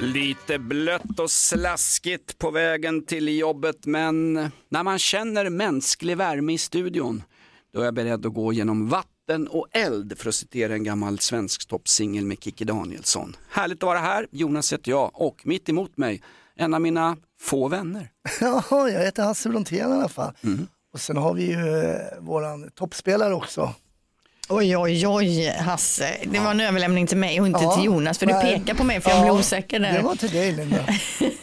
Lite blött och slaskigt på vägen till jobbet men när man känner mänsklig värme i studion då är jag beredd att gå genom vatten och eld för att citera en gammal svensktoppsingel med Kikki Danielsson. Härligt att vara här, Jonas heter jag och mitt emot mig en av mina få vänner. Ja, jag heter Hasse Brontén i alla fall. Och sen har vi ju eh, våran toppspelare också. Oj, oj, oj, Hasse. Det var en överlämning till mig och inte Ja, till Jonas, för du nej. pekar på mig för jag blir Ja, osäker där. Det var till dig Linda.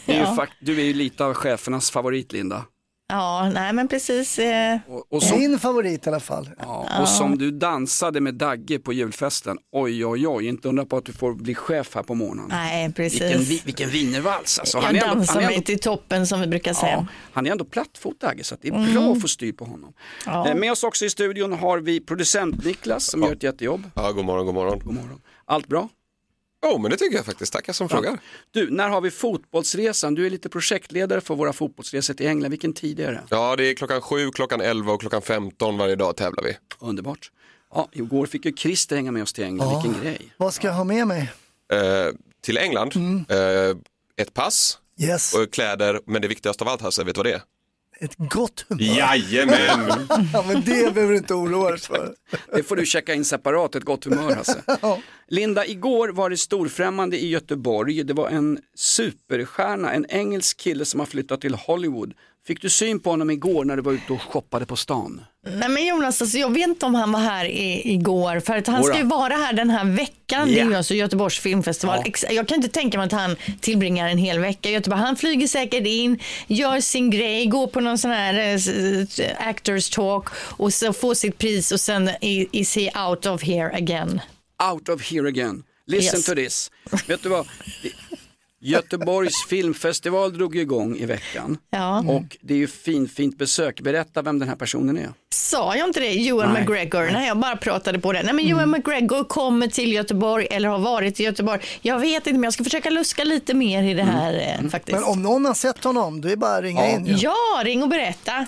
Det är ju fakt- du är ju lite av chefernas favorit Linda. Ja, nej men precis. Eh, Och, och, som, Min favorit i alla fall. ja, och som du dansade med Dagge på julfesten, oj oj oj, inte undra på att du får bli chef här på morgonen. nej, precis. Vilken, vi- vilken wienervals alltså. jag är ändå- dansar är mig ändå- till toppen som vi brukar Ja, säga. han är ändå plattfot Dagge så att det är bra att få styr på honom. Ja. Eh, Med oss också i studion har vi producent Niklas som gör ett jättejobb. Ja, god morgon, god morgon. God morgon. Allt bra? Jo, men det tycker jag faktiskt. Tackar som frågar. Du, när har vi fotbollsresan? Du är lite projektledare för våra fotbollsresor till England. Vilken tid är det? Ja, det är klockan sju, klockan 11 och klockan 15 varje dag tävlar vi. Underbart. Ja, igår fick ju Christer hänga med oss till England. Ja. Vilken grej. Vad ska jag ha med mig? Eh, till England, eh, ett pass Yes, och kläder, men det viktigaste av allt Hasse, vet du vad det är? Ett gott humör. Jajamän! Ja, men det behöver du inte oroa dig för. Det får du checka in separat, ett gott humör Hasse. Linda, igår var det storfrämmande i Göteborg. Det var en superstjärna, en engelsk kille som har flyttat till Hollywood. Fick du syn på honom igår när du var ute och shoppade på stan? Nej men Jonas, alltså, jag vet inte om han var här i, igår, för att han Jodå. ska ju vara här den här veckan. Det är ju alltså Göteborgs filmfestival. Ja. Jag kan inte tänka mig att han tillbringar en hel vecka i Göteborg. Han flyger säkert in, gör sin grej, går på någon sån här s- actors talk och så får sitt pris och sen is he out of here again. Out of here again. Listen Yes. to this. Vet du vad? Göteborgs filmfestival drog igång i veckan. Ja. Och det är ju fin, fint besök. Berätta vem den här personen är. Sa jag inte det? Ewan Nej. McGregor. Nej, jag bara pratade på det. Nej, men Ewan McGregor kommer till Göteborg eller har varit i Göteborg. Jag vet inte, men jag ska försöka luska lite mer i det här eh, faktiskt. Men om någon har sett honom, då är det bara att ringa in. ju. Ja, ring och berätta.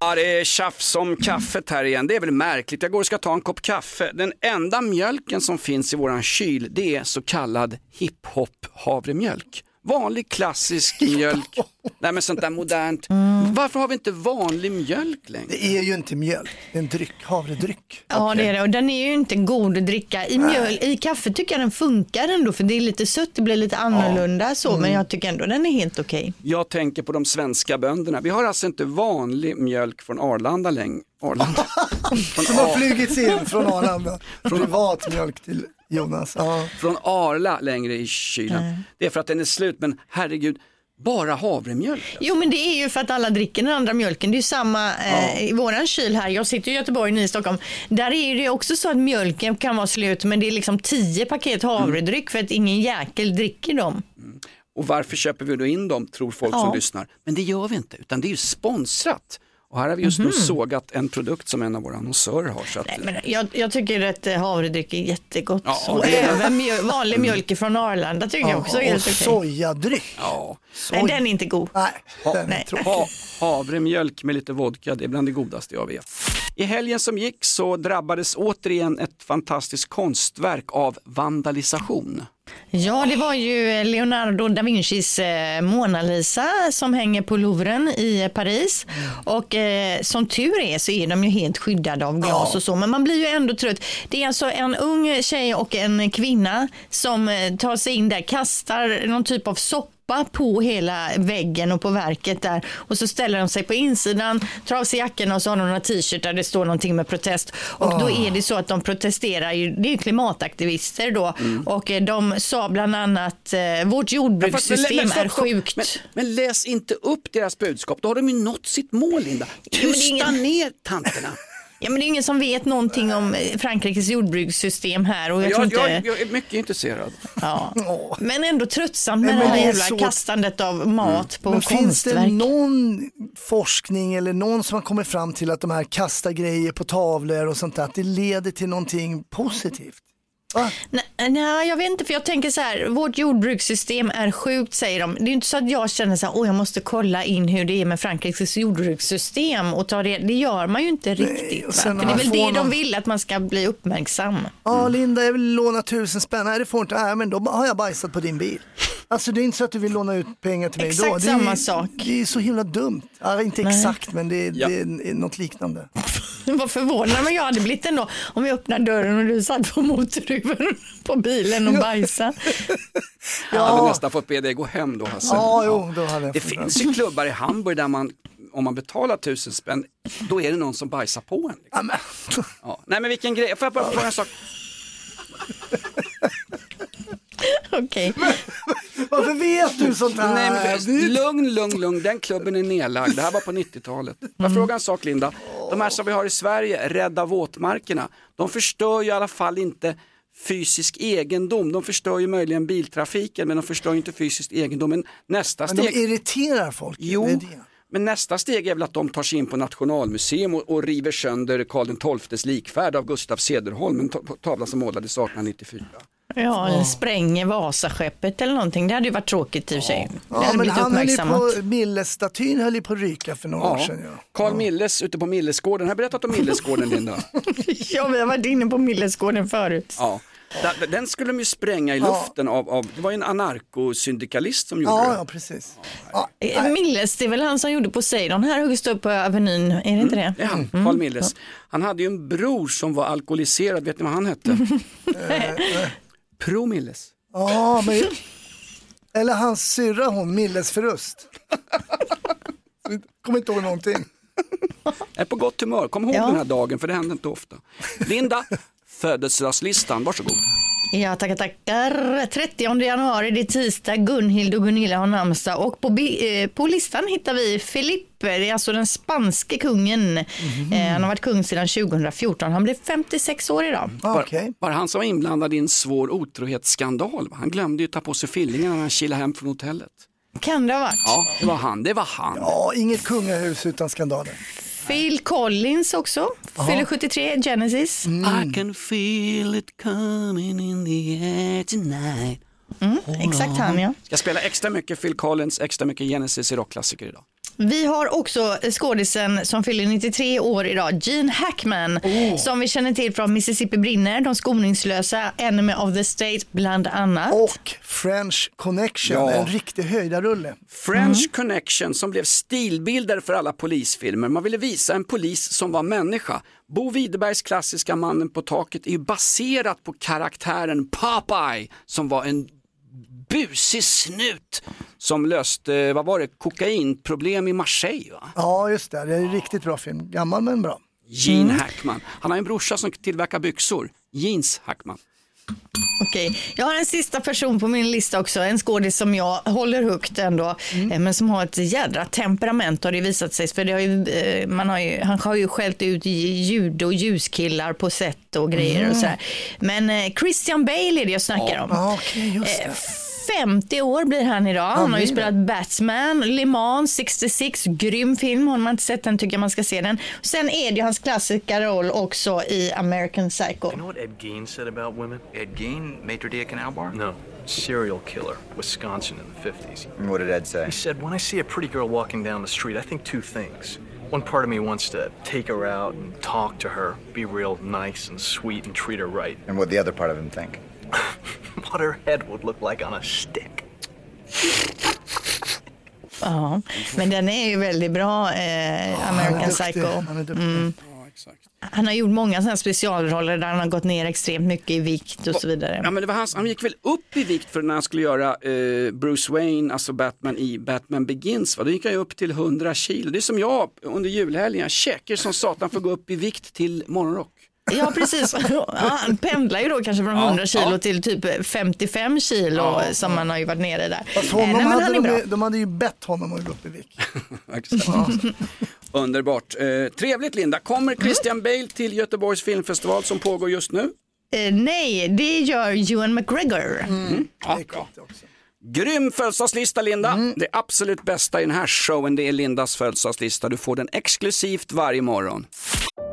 Ja, det är tjafs om kaffet här igen. Det är väl märkligt. Jag går och ska ta en kopp kaffe. Den enda mjölken som finns i våran kyl, det är så kallad hiphop havremjölk. Vanlig klassisk mjölk. Nej men sånt där modernt. Varför har vi inte vanlig mjölk längre? Det är ju inte mjölk, det är en dryck, havredryck. Ja, det är det. Och den är ju inte god att dricka. I, mjöl, I kaffe tycker jag den funkar ändå, för det är lite sött, det blir lite annorlunda så, men jag tycker ändå den är helt okej. Jag tänker på de svenska bönderna. Vi har alltså inte vanlig mjölk från Arlanda längre. Arlanda. Från, Som har Ar- flugits in från Arlanda. Privat mjölk till Jonas. Ja. från Arla längre i kylen. Det är för att den är slut, men herregud, bara havremjölk. Jo men det är ju för att alla dricker den andra mjölken. Det är ju samma eh, i våran kyl här. Jag sitter i Göteborg, ni i Stockholm. Där är det också så att mjölken kan vara slut men det är liksom tio paket havredryck för att ingen jäkel dricker dem. Och varför köper vi då in dem, tror folk Ja. som lyssnar. Men det gör vi inte, utan det är ju sponsrat. Och här har vi just nu sågat en produkt som en av våra annonsörer har. Så att, Nej, men jag, jag tycker att eh, havredryck är jättegott. Ja, och det är- även mjöl, vanlig mjölk från Arlanda tycker jag också är och helt okej. sojadryck. ja. Nej, den är inte god. Nej, den är Nej. ha, havremjölk med lite vodka, det är bland det godaste jag vet. I helgen som gick så drabbades återigen ett fantastiskt konstverk av vandalisation. Ja, det var ju Leonardo da Vincis eh, Mona Lisa som hänger på Louvren i eh, Paris. Och eh, som tur är så är de ju helt skyddade av glas och så, men man blir ju ändå trött. Det är alltså en ung tjej och en kvinna som eh, tar sig in där, kastar någon typ av soppa på hela väggen och på verket där. Och så ställer de sig på insidan, tar av sig jackorna och så har de några t-shirt där det står någonting med protest. Och då är det så att de protesterar ju, det är ju klimataktivister då. Och eh, de sa bland annat eh, vårt jordbrukssystem Men- men- är sjukt. Men, men läs inte upp deras budskap, då har de ju nått sitt mål Linda. Tysta ingen- ner tanterna. Ja, men det är ingen som vet någonting om eh, Frankrikes jordbrukssystem här. Och jag tror Jag, inte... jag, jag är mycket intresserad. Ja. Men ändå tröttsamt med men det här jävla så- kastandet av mat på Men finns det konstverk. någon forskning eller någon som har kommit fram till att de här kasta grejer på tavlor och sånt där, att det leder till någonting positivt? Va? Nej, nej, jag vet inte, för jag tänker så här, vårt jordbrukssystem är sjukt säger de. Det är inte så att jag känner så här, åh jag måste kolla in hur det är med Frankrikes jordbrukssystem och ta det. Det gör man ju inte riktigt. Och För det är väl det de någon- vill, att man ska bli uppmärksam. Ja Linda, jag vill låna tusen spänn. Nej det får inte. Nej men då har jag bajsat på din bil. Alltså det är inte så att du vill låna ut pengar till mig Exakt då. Det samma är, sak. Det är så himla dumt. Ja, inte exakt men det är, Ja. det är något liknande. Vad förvånad men jag hade blivit ändå om vi öppnar dörren och du satt på motorhuven på bilen och bajsade. Jag hade nästan fått be dig gå hem då Hasse. Ja, jo, då hade jag Det finns ju klubbar i Hamburg där man, om man betalar tusen spänn, då är det någon som bajsar på en. Liksom. Ja, men, Ja. Nej men vilken grej, får jag bara fråga en sak? Okej. varför vet du sånt här? Nej, men, lugn, lugn, lugn, den klubben är nedlagd. Det här var på 90-talet. Får jag fråga en sak Linda? De här som vi har i Sverige, Rädda våtmarkerna, de förstör ju i alla fall inte fysisk egendom. De förstör ju möjligen biltrafiken men de förstör ju inte fysisk egendom. Men nästa Men de steg... irriterar folk. Jo, Det är det. men nästa steg är väl att de tar sig in på Nationalmuseum och, och river sönder Karl XIIs likfärd av Gustav Cederholm, en ta- tavla som målades 1894. Ja, eller spränger Vasaskeppet eller någonting. Det hade ju varit tråkigt i och för sig. Ja, men han höll ju på, Millesstatyn höll ju på att ryka för några år Ja. sedan. Ja. Carl Milles ute på Millesgården, har jag berättat om Millesgården Linda? Ja, vi har varit inne på Millesgården förut. Ja. Den skulle de ju spränga i luften av, av det var ju en anarkosyndikalist som gjorde Ja, det. ja, precis. Ja, Eh, Milles, det är väl han som gjorde Poseidon här högst upp på Avenyn, är det inte det? Är han, Carl Milles. Han hade ju en bror som var alkoholiserad, vet ni vad han hette? Pro Milles. ja, men... Eller hans syrra hon, Milles förlust. Kommer inte ihåg någonting. Jag är på gott humör, kom ihåg Ja. den här dagen för det händer inte ofta. Linda, födelsedagslistan, varsågod. Ja, tackar, tackar. 30 januari, det är tisdag. Gunhild och Gunilla har namnsdag. Och på, bi- eh, på listan hittar vi Felipe, det är alltså den spanske kungen. Eh, han har varit kung sedan 2014. Han blev 56 år idag. Okej. Var det han som var inblandad i en svår otrohetsskandal? Han glömde ju ta på sig fillingarna när han kilade hem från hotellet. Kan det ha varit? Ja, det var han, det var han. Ja, inget kungahus utan skandaler. Phil Collins också, fyller 73, Genesis. I can feel it coming in the air tonight. Exakt han ja. Ska spela extra mycket Phil Collins, extra mycket Genesis i rockklassiker idag. Vi har också skådisen som fyller 93 år idag, Gene Hackman, som vi känner till från Mississippi brinner, De skoningslösa, Enemy of the State bland annat. Och French Connection, Ja. en riktig höjdarrulle. French Connection som blev stilbildare för alla polisfilmer. Man ville visa en polis som var människa. Bo Widerbergs klassiska Mannen på taket är baserat på karaktären Popeye som var en busig snut som löste, vad var det, kokainproblem i Marseille va? Ja, just det. Det är en riktigt bra film. Gammal men bra. Gene Hackman. Han har en brorsa som tillverkar byxor, Jeans Hackman. Okej, Jag har en sista person på min lista också, en skådis som jag håller högt ändå, eh, men som har ett jädra temperament har det visat sig. För det har ju, eh, man har ju, han har ju skällt ut ljud och ljuskillar på set och grejer och sådär. Men eh, Christian Bale är det jag snackar om. Ja, okej, just Eh, det. 50 år blir han idag. Han har ju spelat Batman, Le Mans 66, grym film. Har man inte sett den tycker jag man ska se den. Sen är det ju hans klassiska roll också i American Psycho. You know what Ed Gein said about women? Ed Gein, maitre d' canal bar? No. Serial killer, Wisconsin in the 50s. What did Ed say? He said, When I see a pretty girl walking down the street, I think two things. One part of me wants to take her out and talk to her, be real nice and sweet and treat her right. And what the other part of him think? What her head would look like on a stick. Ja, men den är ju väldigt bra, eh, American duktig. Psycho. Han. Ja, exakt. Han har gjort många sådana specialroller där han har gått ner extremt mycket i vikt och så vidare. Ja, men det var hans, han gick väl upp i vikt för när han skulle göra eh, Bruce Wayne, alltså Batman i Batman Begins. Va? Då gick han ju upp till 100 kilo. Det är som jag under julhelgen, jag käkar som satan för att gå upp i vikt till morgonrock. Ja, precis. Ja, han pendlar ju då kanske från 100 kilo ja. till typ 55 kilo Ja, som han har ju varit nere där. Fast Eh, honom nej, men hade han är de, bra. de hade ju bett honom att gå upp i vikt. Underbart. Eh, trevligt Linda. Kommer Christian Bale till Göteborgs filmfestival som pågår just nu? Eh, nej, det gör Ewan McGregor. Ja, bra. Grym födelsedagslista Linda. Det absolut bästa i den här showen det är Lindas födelsedagslista. Du får den exklusivt varje morgon.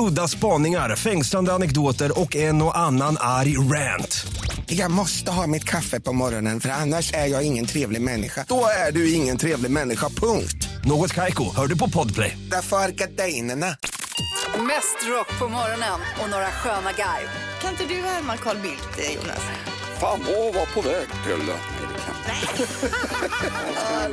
Udda spaningar, fängslande anekdoter och en och annan arg rant. Jag måste ha mitt kaffe på morgonen för annars är jag ingen trevlig människa. Då är du ingen trevlig människa, punkt. Något Kaiko, hör du på Podplay. Därför är gardinerna. Mest rock på morgonen och några sköna garv. Kan inte du härma Carl Bildt, Jonas? Fan, vad var på väg till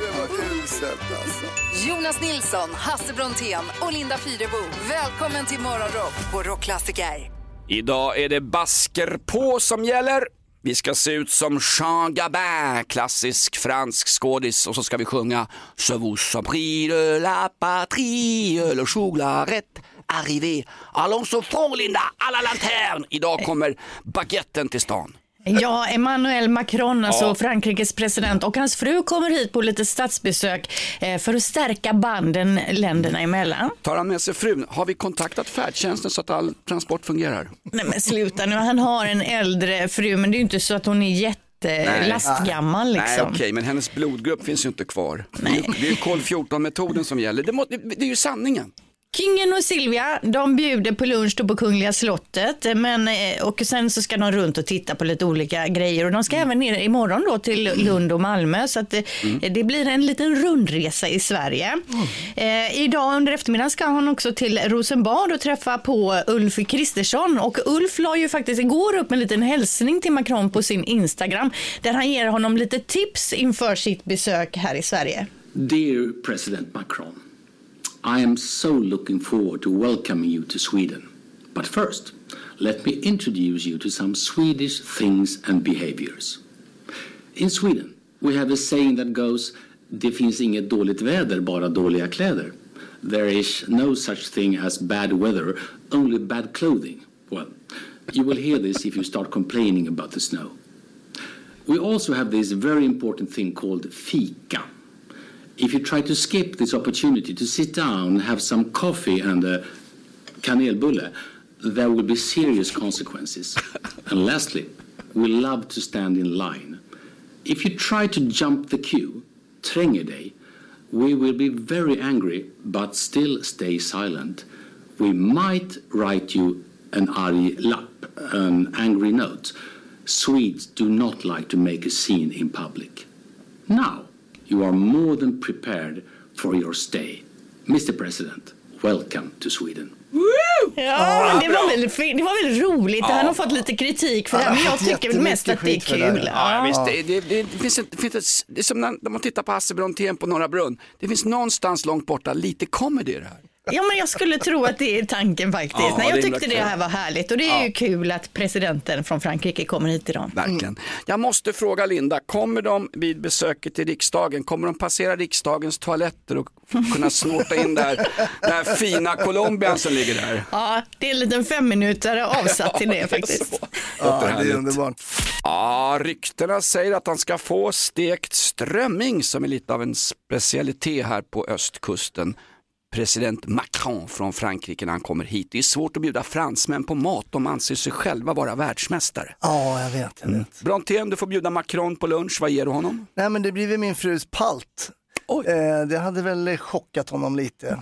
det var uselt alltså. Jonas Nilsson, Hasse Brontén och Linda Fyrebo. Välkommen till Morgonrock på Rockklassiker. Idag är det basker på som gäller. Vi ska se ut som Jean Gabin, klassisk fransk skådis och så ska vi sjunga Je vous en prie de la patrie, le jour l'arrête arrivé. Allons au fond Linda, à la lanterne. Idag kommer baguetten till stan. Ja, Emmanuel Macron, alltså Ja. Frankrikes president och hans fru kommer hit på lite statsbesök eh, för att stärka banden länderna emellan. Tar han med sig frun? Har vi kontaktat färdtjänsten så att all transport fungerar? Nej men sluta nu, han har en äldre fru men det är ju inte så att hon är jättelastgammal Nej, liksom. okej, men hennes blodgrupp finns ju inte kvar. Ju- Det är ju kol 14-metoden som gäller. Det, må, det, det är ju sanningen. Kingen och Silvia, de bjuder på lunch då på Kungliga slottet men, eh, och sen så ska de runt och titta på lite olika grejer och de ska även ner imorgon då till Lund och Malmö så att eh, det blir en liten rundresa i Sverige. Eh, idag under eftermiddagen ska han också till Rosenbad och träffa på Ulf Kristersson och Ulf la ju faktiskt igår upp en liten hälsning till Macron på sin Instagram där han ger honom lite tips inför sitt besök här i Sverige. Dear President Macron, I am so looking forward to welcoming you to Sweden. But first, let me introduce you to some Swedish things and behaviors. In Sweden, we have a saying that goes Det finns inget dåligt väder, bara dåliga kläder. There is no such thing as bad weather, only bad clothing. Well, you will hear this if you start complaining about the snow. We also have this very important thing called fika. If you try to skip this opportunity to sit down, have some coffee and a kanelbulle, there will be serious consequences. and lastly, we love to stand in line. If you try to jump the queue, tränger dig, we will be very angry but still stay silent. We might write you an arg lapp, an angry note. Swedes do not like to make a scene in public. Now, you are more than prepared for your stay. Mr President, welcome to Sweden. Ja, men det var väldigt, fi- det var väldigt roligt. Han har fått lite kritik för det här, men jag tycker väl mest att det är kul. Ja, visst, det, det, det, det, finns, ett- det, finns ett, det är som när, när man tittar på Hasse Brontén på Norra Brunn. Det finns någonstans långt borta lite comedy i det här. Ja, men jag skulle tro att det är tanken faktiskt. Ja, Nej, det jag är tyckte det här var härligt och det är Ja. ju kul att presidenten från Frankrike kommer hit idag. Verkligen. Jag måste fråga Linda, kommer de vid besöket till riksdagen, kommer de passera riksdagens toaletter och kunna snorta in där, den här fina Colombian som ligger där? Ja, det är en liten femminutare avsatt till det faktiskt. Ja, det är underbart. Ja, ryktena säger att han ska få stekt strömming som är lite av en specialitet här på östkusten. President Macron från Frankrike när han kommer hit. Det är svårt att bjuda fransmän på mat, de anser sig själva vara världsmästare. Ja, jag vet. Jag vet. Brontén, du får bjuda Macron på lunch, vad ger du honom? Nej, men det blir väl min frus palt. Eh, det hade väl chockat honom lite.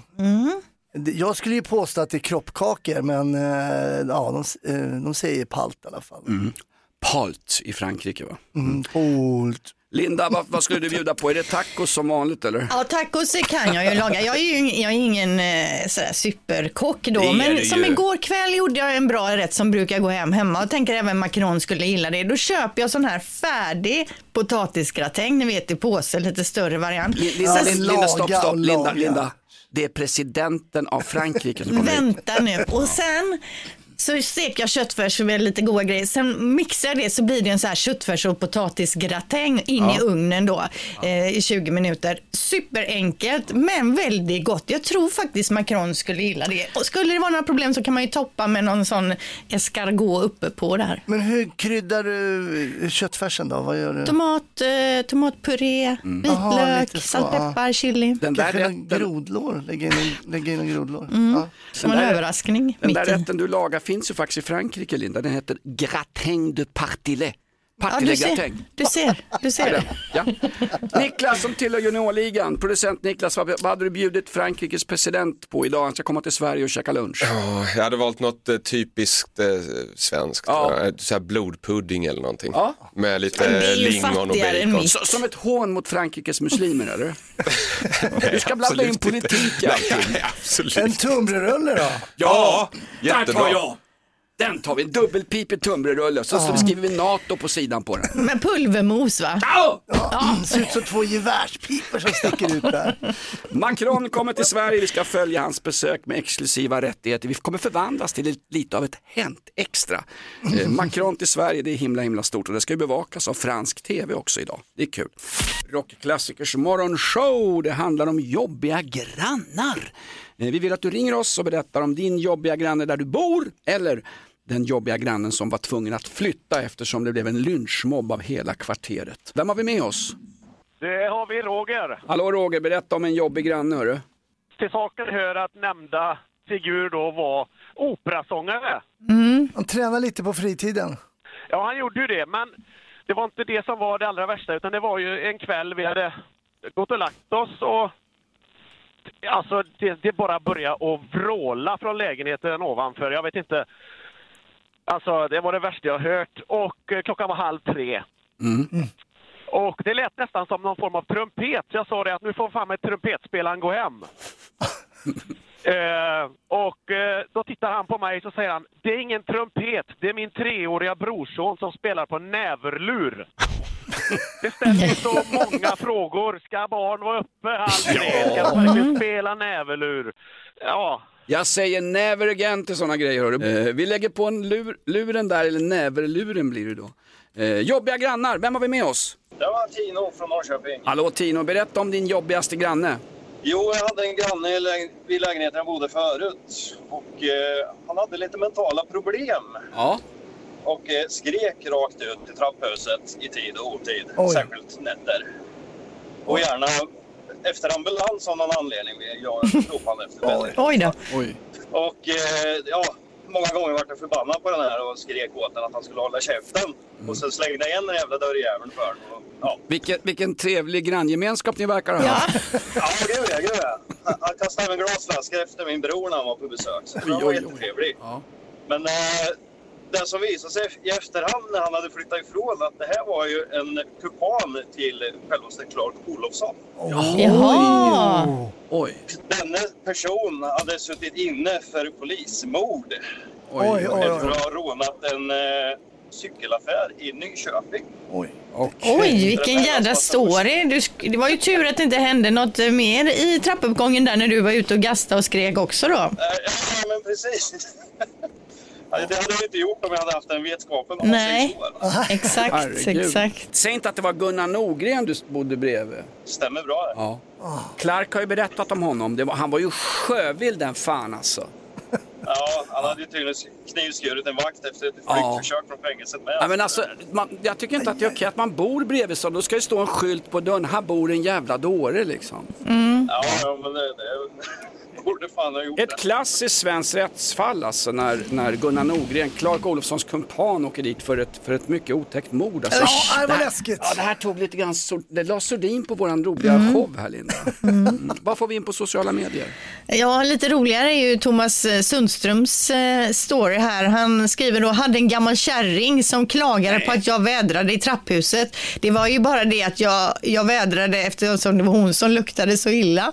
Det- Jag skulle ju påstå att det är kroppkakor, men eh, ja, de, eh, de säger palt i alla fall. Palt i Frankrike va? Mm, palt. Linda, vad, vad skulle du bjuda på? Är det tacos som vanligt eller? Ja, tacos kan jag ju laga. Jag är ju jag är ingen eh, sådär superkock då, men som ju. igår kväll gjorde jag en bra rätt som brukar gå hem hemma och tänker även Macron skulle gilla det. Då köper jag sån här färdig potatisgratäng, ni vet i påse, lite större variant. Li- Linda, Linda, Linda, stopp, stopp. Linda. Linda. Det är presidenten av Frankrike som kommer. Vänta nu. Och sen så steker jag köttfärs med lite goda grejer. Sen mixar jag det så blir det en så här köttfärs och potatisgratäng in i ugnen då eh, i 20 minuter. Superenkelt men väldigt gott. Jag tror faktiskt Macron skulle gilla det. Och skulle det vara några problem så kan man ju toppa med någon sån escargot uppe på där. Men hur kryddar du köttfärsen då? Vad gör du? Tomat, eh, tomatpuré, Jaha, vitlök, lite så, salt, ja. peppar, chili. Den där, rätten, grodlår? Lägga in en, lägga in en grodlår? Mm. Ja. Som en där- överraskning den där rätten du lagar finns ju faktiskt i Frankrike Linda. Den heter gratin de partillet. Ja, du ser, du ser, du ser. Ja. Niklas som tillhör juniorligan, producent Niklas, vad, vad hade du bjudit Frankrikes president på idag? Han ska komma till Sverige och käka lunch. Ja, jag hade valt något eh, typiskt eh, svenskt, Ja. så här blodpudding eller någonting. Ja. Med lite lingon och bacon. Så, som ett hån mot Frankrikes muslimer eller? Du ska blanda in politik i allting. En tunnbrödsrulle då? Ja, där jättebra. tar jag! Den tar vi, en dubbelpipig tunnbrödsrulle, så, så skriver vi NATO på sidan på den. Med pulvermos va? Ja! Ja. Det ser ut som två gevärspipor som sticker ut där. Macron kommer till Sverige, vi ska följa hans besök med exklusiva rättigheter. Vi kommer förvandlas till lite av ett Hänt Extra. Eh, Macron till Sverige, det är himla himla stort och det ska ju bevakas av fransk tv också idag. Det är kul. Rockklassikers morgonshow, det handlar om jobbiga grannar. Eh, Vi vill att du ringer oss och berättar om din jobbiga granne där du bor eller den jobbiga grannen som var tvungen att flytta eftersom det blev en lynchmobb av hela kvarteret. Vem har vi med oss? Det har vi Roger. Hallå Roger, berätta om en jobbig granne hörru. Till saken hör att nämnda figur då var operasångare. Han tränar lite på fritiden. Ja, han gjorde ju det, men det var inte det som var det allra värsta, utan det var ju en kväll vi hade gått och lagt oss och alltså det, det bara började att vråla från lägenheten ovanför. Jag vet inte. Alltså, det var det värsta jag hört. Och eh, klockan var halv tre. Och det lät nästan som någon form av trumpet. Jag sa det att nu får fan med trumpetspelaren gå hem. Eh, och eh, då tittar han på mig och säger han, det är ingen trumpet, det är min treåriga brorson som spelar på näverlur. Det ställer så många frågor. Ska barn vara uppe halv tre? Ska de verkligen spela näverlur? Ja, Jag säger never again till sådana grejer. hörru. Eh, vi lägger på en lur, luren där, eller näverluren blir det då. Eh, jobbiga grannar, vem har vi med oss? Det var Tino från Norrköping. Hallå Tino, berätta om din jobbigaste granne. Jo, jag hade en granne lägen- vid lägenheten jag bodde förut. Och eh, han hade lite mentala problem. Ja. Och eh, skrek rakt ut i trapphuset i tid och otid. Oj. Särskilt nätter. Och gärna efter ambulans av någon anledning. Jag ropade efter väldigt Oj då. Oj. Och eh, ja, många gånger var jag förbannad på den här och skrek åt den att han skulle hålla käften. Och sen slängde jag igen den jävla dörrjäveln för den. Och, ja. Vilken, vilken trevlig granngemenskap ni verkar ha haft. Ja, gud ja, gud ja. Han- Han kastade även glasflaskor efter min bror när han var på besök. Så han var oj, oj. jättetrevlig. Men eh, det som visade sig i efterhand när han hade flyttat ifrån att det här var ju en kupan till självaste Clark Olofsson. Jaha. Oj. Denne person hade suttit inne för polismord. Oj, oj, oj. Efter att ha rånat en eh, cykelaffär i Nyköping. Oj. Oj, vilken jädra story. Du, det var ju tur att det inte hände något mer i trappuppgången där när du var ute och gastade och skrek också då. Eh, ja, men precis. Ja, det hade jag inte gjort om jag hade haft den vetskapen om Nej. Exakt, exakt. Säg inte att det var Gunnar Nordgren du bodde bredvid. Stämmer bra det. Ja. Clark har ju berättat om honom. Det var, han var ju sjövild den fan alltså. Ja, han hade ju tydligen knivskurit en vakt efter ett Ja. flyktförsök från fängelset med. Ja, men alltså, man, jag tycker inte att det är okej att man bor bredvid så. Då ska det stå en skylt på dörren. Här bor en jävla dåre liksom. Ja, ja, men det, det, borde fan ha gjort Ett klassiskt svenskt rättsfall alltså när, när Gunnar Norgren, Clark Olofssons kumpan, åker dit för ett, för ett mycket otäckt mord. Alltså, Usch, det var läskigt. Ja, det här tog lite grann, sor- det la sordin på våran roliga Mm. show här Linda. Mm. Vad får vi in på sociala medier? Ja, lite roligare är ju Thomas eh, Sundströms eh, story här. Han skriver då, hade en gammal kärring som klagade på att jag vädrade i trapphuset. Det var ju bara det att jag, jag vädrade eftersom det var hon som luktade så illa.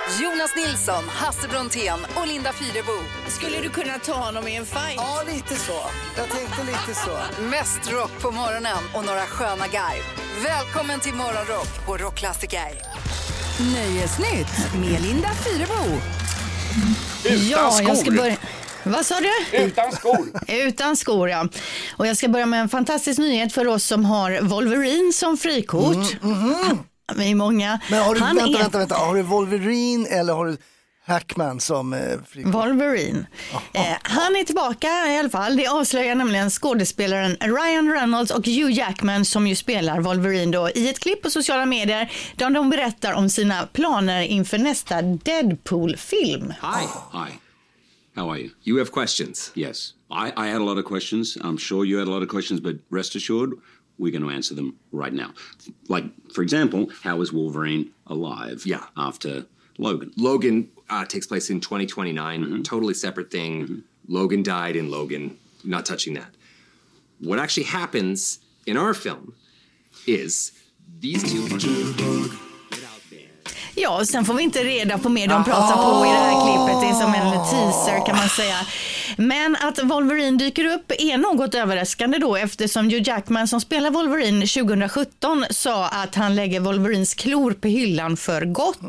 Jonas Nilsson, Hasse Brontén och Linda Fyrebo. Skulle du kunna ta honom i en fight? Ja, lite så. Jag tänkte lite så. Mest rock på morgonen och några sköna garv. Välkommen till Morgonrock på Rockklassiker. Nöjesnytt med Linda Fyrebo. ja, jag ska börja... Vad sa du? Utan skor. Utan skor, ja. Och jag ska börja med en fantastisk nyhet för oss som har Wolverine som frikort. Vi är många. Men har du, Han vänta, är- vänta, vänta, har du Wolverine eller har du Hackman som eh, frikort? Wolverine. Eh, han är tillbaka i alla fall. Det avslöjar nämligen skådespelaren Ryan Reynolds och Hugh Jackman som ju spelar Wolverine då, i ett klipp på sociala medier där de berättar om sina planer inför nästa Deadpool-film. Hi. Hi. How are you? You have questions? Yes. I, I had a lot of questions. I'm sure you had a lot of questions, but rest assured, we're going to answer them right now. Like, for example, how is Wolverine alive Yeah. after Logan? Logan uh, takes place in 2029, totally separate thing. Logan died in Logan, not touching that. What actually happens in our film is these two. Ja, och sen får vi inte reda på mer. De pratar på i det här klippet. Det är som en teaser kan man säga. Men att Wolverine dyker upp är något överraskande då eftersom Hugh Jackman som spelar Wolverine 2017 sa att han lägger Wolverines klor på hyllan för gott.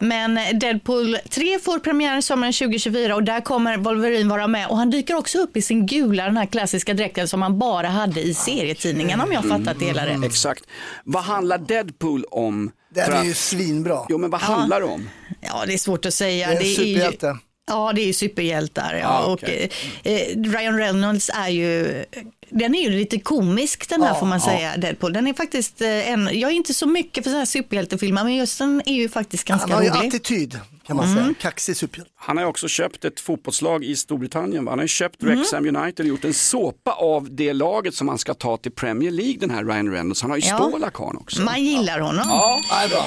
Men Deadpool 3 får premiär sommaren 2024 och där kommer Wolverine vara med och han dyker också upp i sin gula, den här klassiska dräkten som han bara hade i serietidningen om jag fattat det hela rätt. Exakt. Vad handlar Deadpool om? Den är ju svinbra. Jo, men vad handlar det om? Ja, det är svårt att säga. Det är en ju- superhjälte. Ja, det är superhjältar. Ja. Ja, och, okej. eh, Ryan Reynolds är ju, den är ju lite komisk den här får man säga, Deadpool. Den är faktiskt eh, en, jag är inte så mycket för så här superhjältefilmer, men just den är ju faktiskt Han ganska har ju rolig. attityd kan man Mm. säga. Kaxig superhjälte. Han har också köpt ett fotbollslag i Storbritannien. va? Han har köpt Mm. Wrexham United och gjort en såpa av det laget som han ska ta till Premier League, den här Ryan Reynolds. Han har ju Ja. stålar karln också. Man gillar honom. Ja, Ja, det är bra.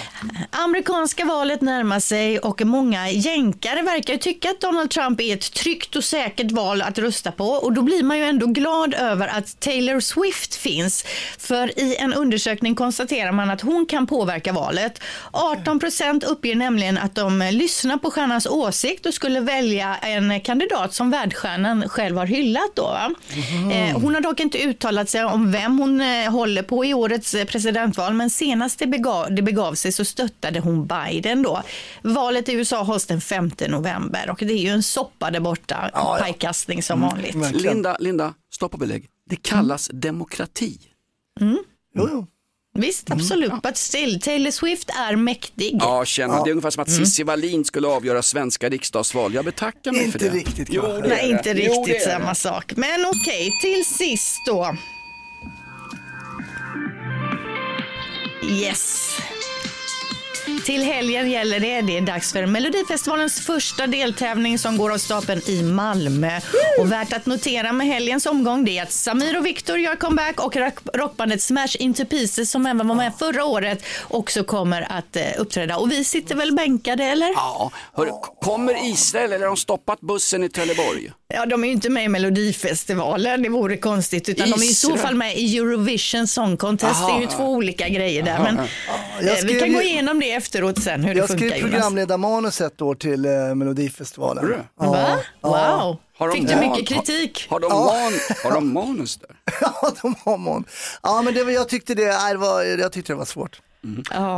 Amerikanska valet närmar sig och många jänkare verkar tycka att Donald Trump är ett tryggt och säkert val att rösta på och då blir man ju ändå glad över att Taylor Swift finns. För i en undersökning konstaterar man att hon kan påverka valet. 18 procent uppger nämligen att de lyssnar på stjärnans åsikt och skulle välja en kandidat som världsstjärnan själv har hyllat. Då? Eh, hon har dock inte uttalat sig om vem hon eh, håller på i årets eh, presidentval, men senast det begav, det begav sig så stöttade hon Biden. Då. Valet i USA hålls den 5 november och det är ju en soppa där borta, Ja, ja. pajkastning som vanligt. Verkligen. Linda, Linda, stopp och belägg. Det kallas demokrati. Jo, jo. Visst, absolut. But still, Taylor Swift är mäktig. Ja, känner. Det är ungefär som att Cissi Wallin skulle avgöra svenska riksdagsval. Jag betackar mig för Inte det. riktigt Jo, det är Nej, det. inte Jo, riktigt det är samma det. sak. Men okej, till sist då. Yes. Till helgen gäller det. Det är dags för Melodifestivalens första deltävling som går av stapeln i Malmö. Och värt att notera med helgens omgång det är att Samir och Viktor gör comeback och rock- rockbandet Smash Into Pieces som även var med förra året också kommer att eh, uppträda. Och vi sitter väl bänkade eller? Ja, hörru, kommer Israel eller har de stoppat bussen i Trelleborg? Ja, de är ju inte med i Melodifestivalen, det vore konstigt, utan de är i så Israel. fall med i Eurovision Song Contest. Aha. Det är ju två olika grejer där, Aha. men Jag eh, vi kan gå igenom det efteråt sen, hur det Jag funkar skrev Jonas. programledarmanus ett år till eh, Melodifestivalen. Va? Ja. Wow. Fick du mycket kritik? Har, har, de, Ja. man, har de manus där? ja, de har man. Ja, men det, var- jag, tyckte det, nej, det var, jag tyckte det var svårt.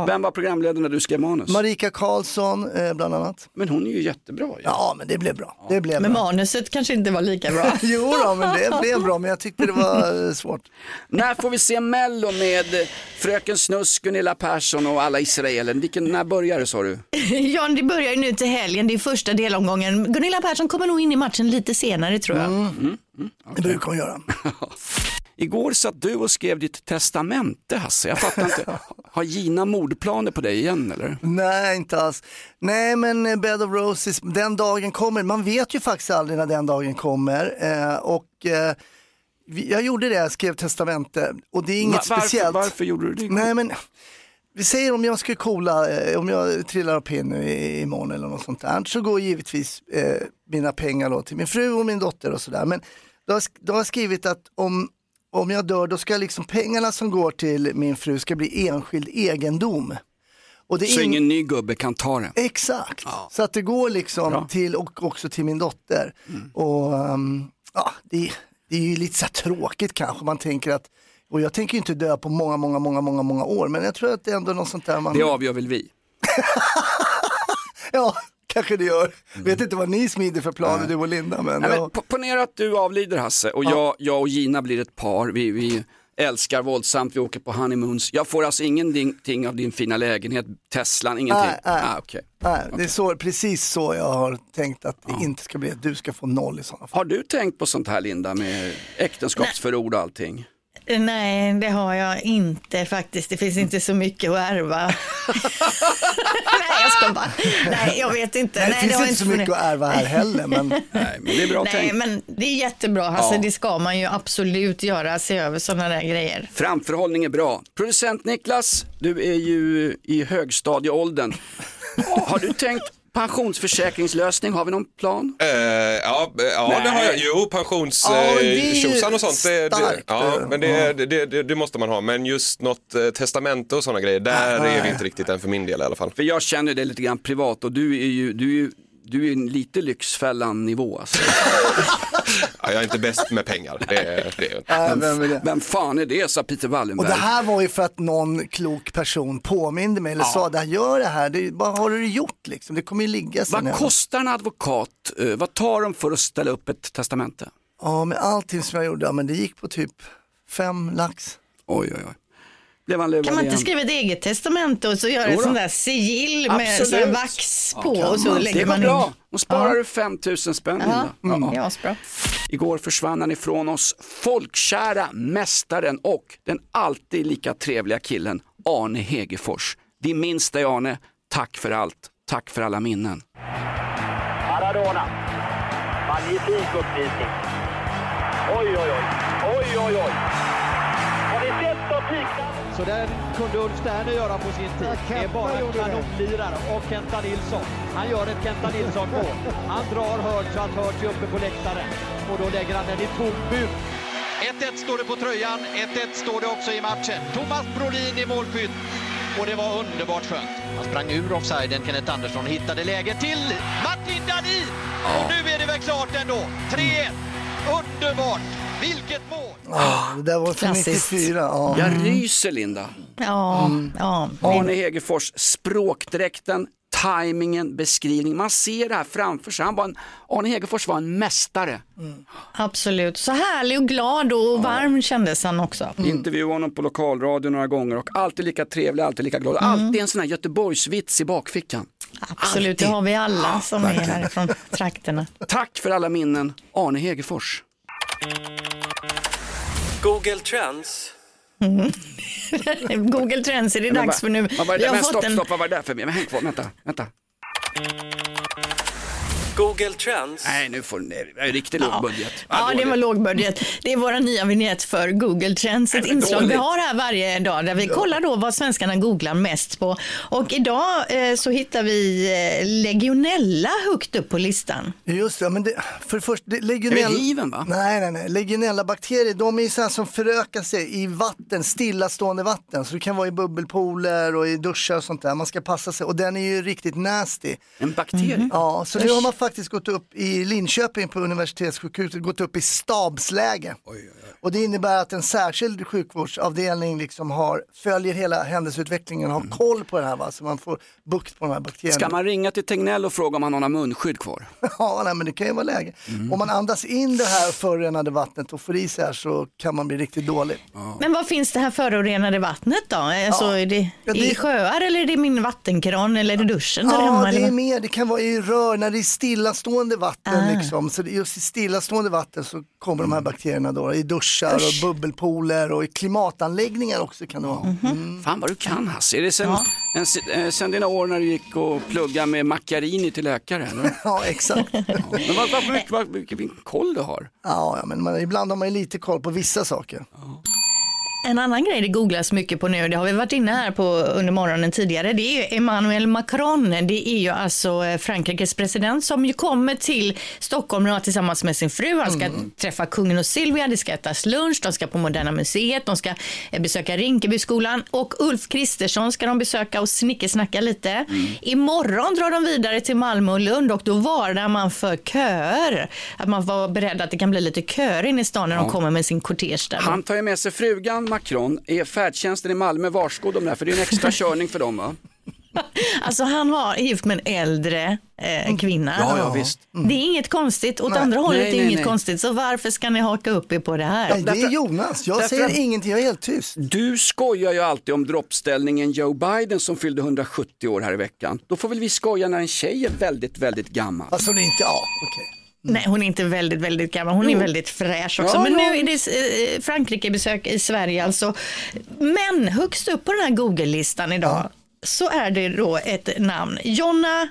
Vem var programledare när du skrev manus? Marika Karlsson eh, bland annat. Men hon är ju jättebra. Ja, ja men det blev bra. Det blev Men bra. manuset kanske inte var lika bra. jo då, men det blev bra, men jag tyckte det var eh, svårt. När får vi se Mello med Fröken Snusk, Gunilla Persson och alla israeler? Vilken, när börjar det sa du? ja, det börjar ju nu till helgen, det är första delomgången. Gunilla Persson kommer nog in i matchen lite senare tror jag. Mm. Det brukar hon göra. Igår satt du och skrev ditt testamente Hasse, jag fattar inte. Har Gina mordplaner på dig igen eller? Nej, inte alls. Nej, men eh, Bed of Roses, den dagen kommer. Man vet ju faktiskt aldrig när den dagen kommer. Eh, och eh, jag gjorde det, jag skrev testamente. Och det är inget Va- varför- speciellt. varför gjorde du det? Nej, men vi säger om jag skulle coola, eh, om jag trillar upp in i- imorgon eller något sånt där, så går givetvis eh, mina pengar då till min fru och min dotter och sådär. Men har, då har jag skrivit att om, om jag dör, då ska liksom pengarna som går till min fru ska bli enskild egendom. Och det är Så ing- ingen ny gubbe kan ta det? Exakt, så att det går liksom till och också till min dotter. Och ehm, ja, det, det är ju lite så tråkigt kanske, man tänker att, och jag tänker inte dö på många, många, många, många, många år, men jag tror att det är ändå något sånt där man... Det avgör väl vi? Ja, kanske det gör. Vet inte vad ni smider för planer du och Linda, men, Nej, ja. men po- ponera att du avlider Hasse och jag, jag och Gina blir ett par. Vi, vi älskar våldsamt, vi åker på honeymoons. Jag får alltså ingenting av din fina lägenhet, Teslan, ingenting? Nej, nej. Ah, okej. Nej, det är så, precis så jag har tänkt att det inte ska bli, att du ska få noll i sådana fall. Har du tänkt på sånt här Linda med äktenskapsförord och allting? Nej, det har jag inte faktiskt. Det finns inte så mycket att ärva. Nej, jag ska bara. Nej, jag vet inte. Nej, det finns har inte så mycket att ärva här heller, men... Nej, men det är bra Nej, tänkt. men det är jättebra. Alltså, Ja. Det ska man ju absolut göra, se över sådana där grejer. Framförhållning är bra. Producent Niklas, du är ju i högstadieåldern. Har du tänkt pensionsförsäkringslösning, har vi någon plan? Eh, ja, eh, ja det har jag. Jo, Ja, pensionstjosan ju och sånt. Det, det, ja, men det, det, det, måste man ha. Men just något eh, testamente och sådana grejer, där Nej. är vi inte riktigt än för min del i alla fall. För jag känner det lite grann privat och du är ju, du är ju du är en lite Lyxfällan-nivå alltså. Ja, jag är inte bäst med pengar. Det, är- det, är. Nej, vem är det? Vem fan är det, sa Peter Wallenberg. Och det här var ju för att någon klok person påminde mig eller Ja. sa, det här, gör det här, det, vad har du gjort liksom? Det kommer ju ligga sen. Vad kostar en advokat? Eh, vad tar de för att ställa upp ett testamente? Ja, men allting som jag gjorde, ja, men det gick på typ fem lax. Oj, oj, oj. Blev han Kan man inte igen? skriva ett eget testamente och så göra ett då. sånt där sigill med sån vax på Ja, och så lägger det går man bra. in. Och sparar Ja. du 5000 spänn Ja, mm. ja, asbra. Igår försvann han ifrån oss, folkkära mästaren och den alltid lika trevliga killen Arne Hegerfors. Vi minns dig Arne, tack för allt, tack för alla minnen. Maradona. Magnifik uppvisning. Oj, oj, oj. Oj, oj, oj. Så där kunde Ulf Sterner göra på sin tid. Det är bara kanonlirare. Och Kenta Nilsson. Han gör ett Kenta Nilsson-mål. Han drar hörn så att Hurts är uppe på läktaren. Och då lägger han den i tom bur. 1-1 står det på tröjan. 1-1 står det också i matchen. Thomas Brolin i målskytt. Och det var underbart skönt. Han sprang ur offsiden, Kenneth Andersson, och hittade läge till Martin Dahlin! Och nu är det väl klart ändå. 3-1. Underbart! Vilket mål! Ja, det där var från Klassiskt. 94. Ja. Jag ryser Linda. Ja, ja. Arne Hegerfors, språkdräkten, tajmingen, beskrivningen. Man ser det här framför sig. Han var en, Arne Hegerfors var en mästare. Absolut. Så härlig och glad och varm kändes han också. Intervjuade honom på lokalradio några gånger och alltid lika trevlig, alltid lika glad. Alltid en sån här Göteborgsvits i bakfickan. Absolut, det har vi alla som är verkligen. härifrån trakterna. Tack för alla minnen, Arne Hegerfors. Google Trends. Google Trends är det Men dags för nu. Vad var det Vi har Men fått stopp, en- stopp, vad var det där för Men häng kvar, vänta, vänta. Google Trends. Nej, nu får ni, det är riktigt låg budget. Ja, det var lågbudget. Det är våra nya vignett för Google Trends, ett inslag vi dåligt. har här varje dag där vi kollar då vad svenskarna googlar mest på. Och idag eh, så hittar vi eh, legionella högt upp på listan. Just det, men det, för det första, det, Är det legionella... hiven va? Nej, nej, nej. Legionella-bakterier, de är ju sådana som förökar sig i vatten, stillastående vatten. Så det kan vara i bubbelpooler och i duschar och sånt där. Man ska passa sig och den är ju riktigt nasty. En bakterie? Ja, så nu har man faktiskt gått upp i Linköping på universitetssjukhuset, gått upp i stabsläge. Och det innebär att en särskild sjukvårdsavdelning liksom har, följer hela händelseutvecklingen och har koll på det här va, så man får bukt på de här bakterierna. Ska man ringa till Tegnell och fråga om han har munskydd kvar? Ja, nej, men det kan ju vara läge. Om man andas in det här förorenade vattnet och får i sig här så kan man bli riktigt dålig. Men vad finns det här förorenade vattnet då? Alltså, är det, Ja, det- i sjöar eller är det min vattenkran eller är det duschen där Ja, hemma? det eller är mer, det kan vara i rör när det är stillastående vatten. Ah. Liksom. Så just i stillastående vatten så kommer de här bakterierna då, i duschar Usch. och bubbelpooler och i klimatanläggningar också kan det vara. Mhm. Mm. Fan vad du kan Hasse. Är det sen, en, eh, sen dina år när du gick och plugga med macchiarini till läkare? Ja, exakt. Men vad, vad, vad, vad, vilken koll du har. Ja, ja men man, ibland har man ju lite koll på vissa saker. En annan grej det googlas mycket på nu, det har vi varit inne här på under morgonen tidigare, det är Emmanuel Macron. Det är ju alltså eh, Frankrikes president som ju kommer till Stockholm nu tillsammans med sin fru. Han ska träffa kungen och Silvia, det ska ätas lunch, de ska på Moderna Museet, de ska eh, besöka Rinkebyskolan och Ulf Kristersson ska de besöka och snickesnacka lite. Imorgon drar de vidare till Malmö och Lund och då varnar man för köer. Att man var beredd att det kan bli lite köer inne i stan när de Ja. kommer med sin kortege. Han tar ju med sig frugan Macron. Är färdtjänsten i Malmö varskodd om det här? För det är en extra körning för dem va? Alltså han var gift med en äldre eh, kvinna. Ja, ja, visst. Det är inget konstigt, åt Nej. andra hållet Nej, är nej, inget nej. konstigt. Så varför ska ni haka upp er på det här? Nej, det är Jonas, jag därför säger ingenting, jag är helt tyst. Du skojar ju alltid om droppställningen Joe Biden som fyllde 170 år här i veckan. Då får väl vi skoja när en tjej är väldigt, väldigt gammal. Alltså inte, ja okej. Nej, hon är inte väldigt, väldigt gammal. Hon är väldigt fräsch också. Ja, Men ja, nu är det eh, Frankrike-besök i Sverige alltså. Men högst upp på den här Google-listan idag så är det då ett namn. Jonna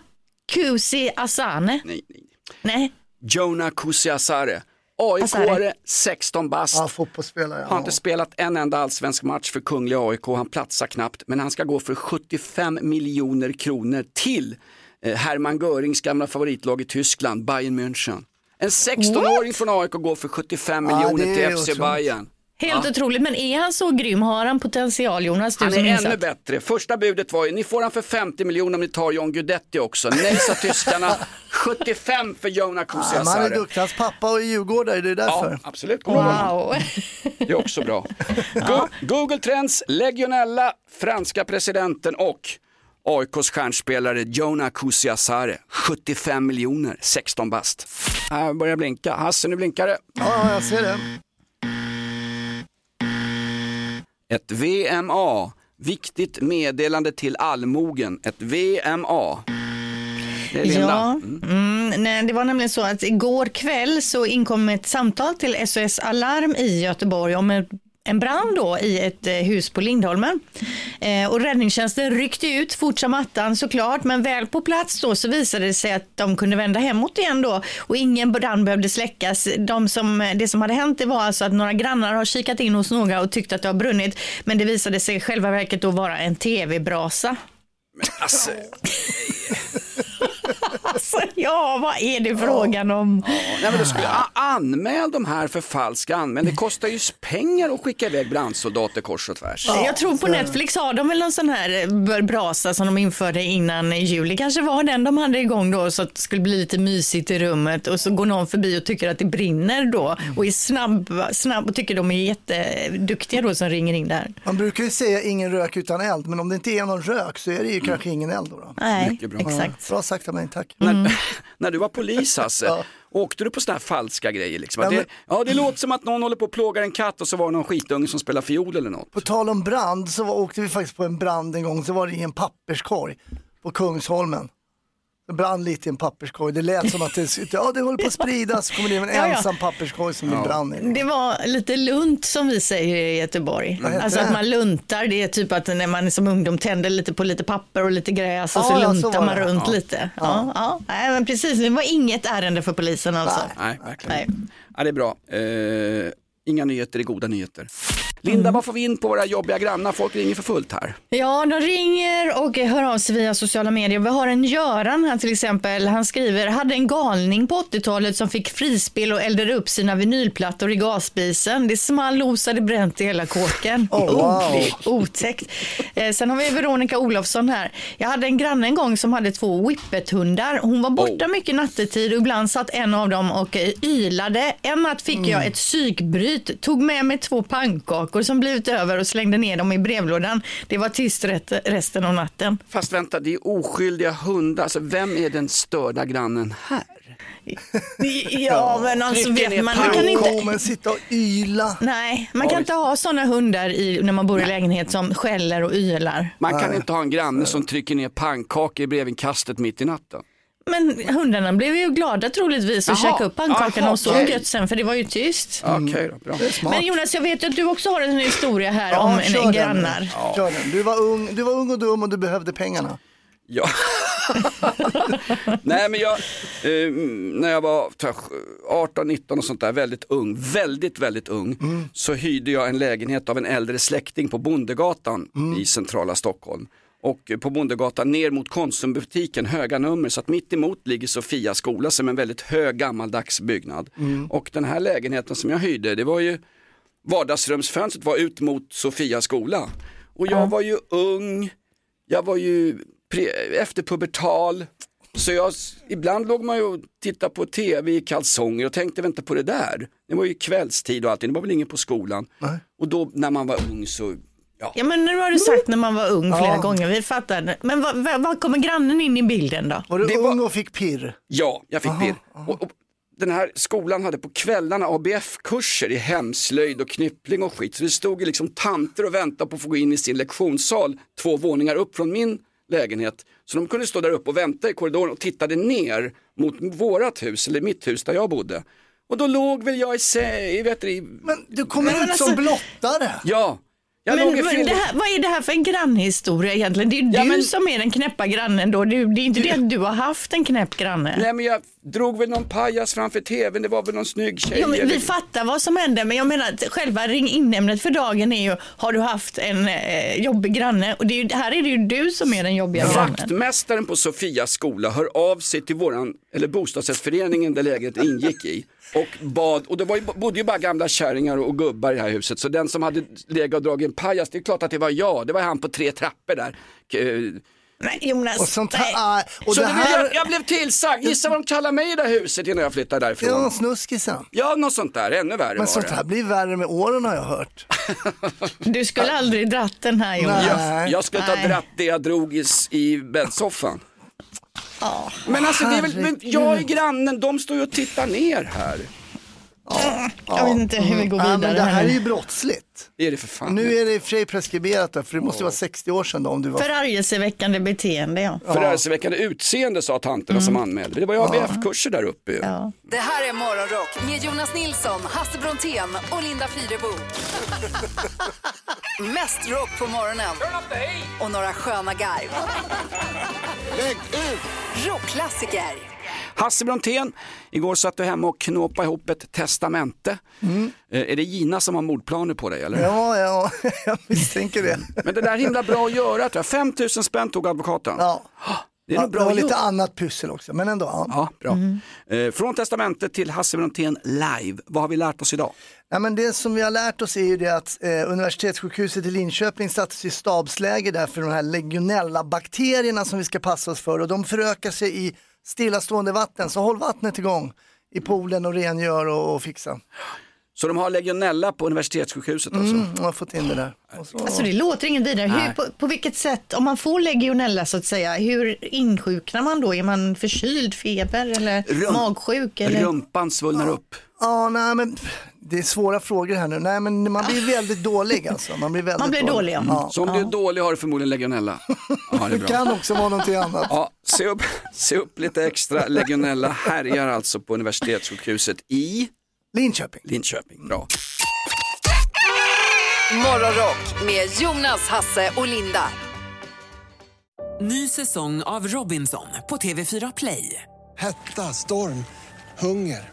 Kusi Asane. Nej, nej. Nej, Jonah Kusiasare. Asare. AIK-are, 16 bast. Ja, fotbollsspelare. Har inte spelat en enda allsvensk match för Kungliga AIK, han platsar knappt, men han ska gå för 75 miljoner kronor till Hermann Görings gamla favoritlag i Tyskland, Bayern München. En 16-åring från AIK går för 75 Ja, miljoner till FC otroligt. Bayern. helt Ja. otroligt. Men är han så grym? Har han potential Jonas? Du Han är insatt? ännu bättre. Första budet var ju, ni får han för 50 miljoner om ni tar John Guidetti också. Nej sa tyskarna, 75 för Jonah Ja, men han är Kusiasare. duktig, hans pappa och djurgårdare, det är därför. Ja, absolut. Wow. Det är också bra. Go- Google Trends, Legionella, franska presidenten och AIKs stjärnspelare Jonah Kusiasare. 75 miljoner, 16 bast. Här börjar blinka. Hasse, nu blinkar det. Ja, jag ser det. Ett VMA. Viktigt meddelande till allmogen. Ett VMA. Det är Linda. Ja, Mm. mm, nej, det var nämligen så att igår kväll så inkom ett samtal till SOS Alarm i Göteborg om en en brand då i ett eh, hus på Lindholmen. Eh, och räddningstjänsten ryckte ut fort som attan såklart, men väl på plats då så visade det sig att de kunde vända hemåt igen då och ingen brand behövde släckas. De som, det som hade hänt det var alltså att några grannar har kikat in hos några och tyckt att det har brunnit, men det visade sig i själva verket då vara en tv-brasa. Alltså, Alltså, ja, vad är det frågan om? nej, men då skulle, a- anmäl de här för falsk anmälan. Det kostar ju pengar att skicka iväg brandsoldater kors och tvärs. jag tror på Netflix har de väl någon sån här eh, brasa som de införde innan jul. Det kanske var den de hade igång då så att det skulle bli lite mysigt i rummet och så går någon förbi och tycker att det brinner då och är snabb, snabb och tycker de är jätteduktiga då som ringer in där. Man brukar ju säga ingen rök utan eld, men om det inte är någon rök så är det ju kanske ingen eld då. då. Nej, Mycket bra. exakt. Bra sagt av mig, tack. När, när du var polis Hasse, åkte du på sådana här falska grejer? Liksom? Ja, det, ja, det låter som att någon håller på och plågar en katt och så var det någon skitunge som spelar fiol eller något. På tal om brand så var, åkte vi faktiskt på en brand en gång, så var det i en papperskorg på Kungsholmen. Det brann lite i en papperskorg. Det lät som att det, ja, det håller på att spridas. Så kommer det en Ja, ja. ensam papperskorg som det Ja. brann i. Det var lite lunt som vi säger i Göteborg. Alltså det? att man luntar, det är typ att när man som ungdom tänder lite på lite papper och lite gräs och Ja, så så luntar var man det. runt Ja. lite. Ja. Ja, Nej, men precis, det var inget ärende för polisen alltså. Nej, verkligen. Nej. Ja, det är bra. Eh, inga nyheter är goda nyheter. Linda, vad får vi in på våra jobbiga grannar? Folk ringer för fullt här. Ja, de ringer och hör av sig via sociala medier. Vi har en Göran här till exempel. Han skriver, hade en galning på 80-talet som fick frispel och eldade upp sina vinylplattor i gasspisen. Det small, osade, bränt i hela kåken. Oh, wow. otäckt. Eh, sen har vi Veronica Olofsson här. Jag hade en granne en gång som hade två whippet-hundar. Hon var borta mycket nattetid och ibland satt en av dem och ylade. En natt fick jag ett psykbryt, tog med mig två pannkakor som blivit över och slängde ner dem i brevlådan. Det var tyst resten av natten. Fast vänta, det är oskyldiga hundar. Alltså, vem är den störda grannen här? Ja, men alltså vet man, man kan inte... men sitta och yla. Nej, man kan inte ha sådana hundar i, när man bor i lägenhet som skäller och ylar. Man kan inte ha en granne som trycker ner pannkakor i brevinkastet mitt i natten. Men hundarna blev ju glada troligtvis och Jaha. käkade upp pannkakorna och okej. gött sen för det var ju tyst. Okej då, bra. Men Jonas, jag vet ju att du också har en historia här Ja, om kör en den. grannar. Kör den. Du, var ung, du var ung och dum och du behövde pengarna. Ja. Nej men jag, eh, när jag var tror jag, 18, 19 och sånt där, väldigt ung, väldigt, väldigt ung, så hyrde jag en lägenhet av en äldre släkting på Bondegatan i centrala Stockholm. Och på Bondegatan ner mot Konsumbutiken, höga nummer, så att mitt emot ligger Sofia skola som är en väldigt hög gammaldags byggnad. Och den här lägenheten som jag hyrde, det var ju vardagsrumsfönstret var ut mot Sofia skola. Och jag var ju ung, jag var ju pre- efterpubertal. Så jag, ibland låg man ju och tittade på tv i kalsonger och tänkte väl inte på det där. Det var ju kvällstid och allting, det var väl ingen på skolan. Och då när man var ung så, ja. Ja men nu har du sagt när man var ung flera Ja. gånger, vi fattar. Men vad, vad, vad kommer grannen in i bilden då? Var du Det ung och fick pirr? Ja, jag fick pirr. Och, och den här skolan hade på kvällarna ABF-kurser i hemslöjd och knyppling och skit. Så det stod ju liksom tanter och väntade på att få gå in i sin lektionssal två våningar upp från min lägenhet. Så de kunde stå där uppe och vänta i korridoren och tittade ner mot vårat hus, eller mitt hus där jag bodde. Och då låg väl jag i sig, vet du, i... Men du kom Men ut alltså- som blottare. Ja, jag Men, fel... det här, vad är det här för en grannhistoria egentligen? Det är ju Ja, du men- som är den knäppa grannen då. Det, det är inte det att du har haft en knäpp granne. Nej men jag drog väl någon pajas framför tvn, det var väl någon snygg tjej. Jo, vi fattar vad som hände, men jag menar att själva ring inämnet för dagen är ju, har du haft en eh, jobbig granne? Och det är här är det ju du som är den jobbiga grannen. Vaktmästaren på Sofias skola hör av sig till våran, eller bostadsrättsföreningen där lägenheten ingick i och bad, och det var ju, bodde ju bara gamla kärringar och gubbar i det här huset så den som hade legat och dragit en pajas, det är klart att det var jag, det var han på tre trappor där. Eh, Nej Jonas, Och sånt nej. här, och så det det här, jag, jag blev tillsagd, gissa vad de kallar mig i det här huset innan jag flyttade det därifrån. var snuskisen. Ja, något sånt där, ännu värre Men var sånt det. här blir värre med åren har jag hört. Du skulle aldrig dratt den här Jonas. Nej. Jag, jag skulle inte ha dratt det jag drog i, i bäddsoffan. Men alltså det är väl, jag är grannen, de står ju och tittar ner här. Jag vet inte hur vi går Ja, vidare men det här är ju brottsligt. Det är det för fan. Nu är det i och för sig preskriberat där, för det måste vara 60 år sedan då om du var... Förargelseväckande beteende ja. Förargelseväckande utseende sa tanterna som anmälde. Det var ju ABF-kurser där uppe ju. ja. Det här är Morgonrock med Jonas Nilsson, Hasse Brontén och Linda Fyrebo. Mest rock på morgonen och några sköna garv. Rockklassiker. Hasse Brontén, igår satt du hemma och knåpade ihop ett testamente. Eh, Är det Gina som har mordplaner på dig eller? Ja, ja, jag misstänker det. Men det där är himla bra att göra tror jag. 5 000 spänn tog advokaten. Ja. Det är Ja, nog det bra var gjort. lite annat pussel också, men ändå. Ja. Ja, bra. Eh, Från testamentet till Hasse Brontén live. Vad har vi lärt oss idag? Ja, men det som vi har lärt oss är ju det att eh, universitetssjukhuset i Linköping sattes i stabsläge där för de här legionella-bakterierna som vi ska passa oss för och de förökar sig i stillastående vatten. Så håll vattnet igång i poolen och rengör och, och fixa. Så de har legionella på universitetssjukhuset alltså? Mm, jag har fått in det där. Så, Alltså det låter ingen vidare. Hur, på, på vilket sätt, om man får legionella så att säga, hur insjuknar man då? Är man förkyld, feber eller Rum- magsjuk? Eller? Rumpan svullnar upp. Ja, nej, men det är svåra frågor här nu. Nej men man blir väldigt dålig alltså. Man blir, väldigt Man blir dålig, ja. Så om du är dålig har du förmodligen legionella. Ja, det är Det kan också vara någonting annat. Ja, se upp, se upp lite extra. Legionella härjar alltså på universitetssjukhuset i Linköping. Linköping. Bra. Morgonrock med Jonas, Hasse och Linda. Ny säsong av Robinson på TV4 Play. Hetta, storm, hunger.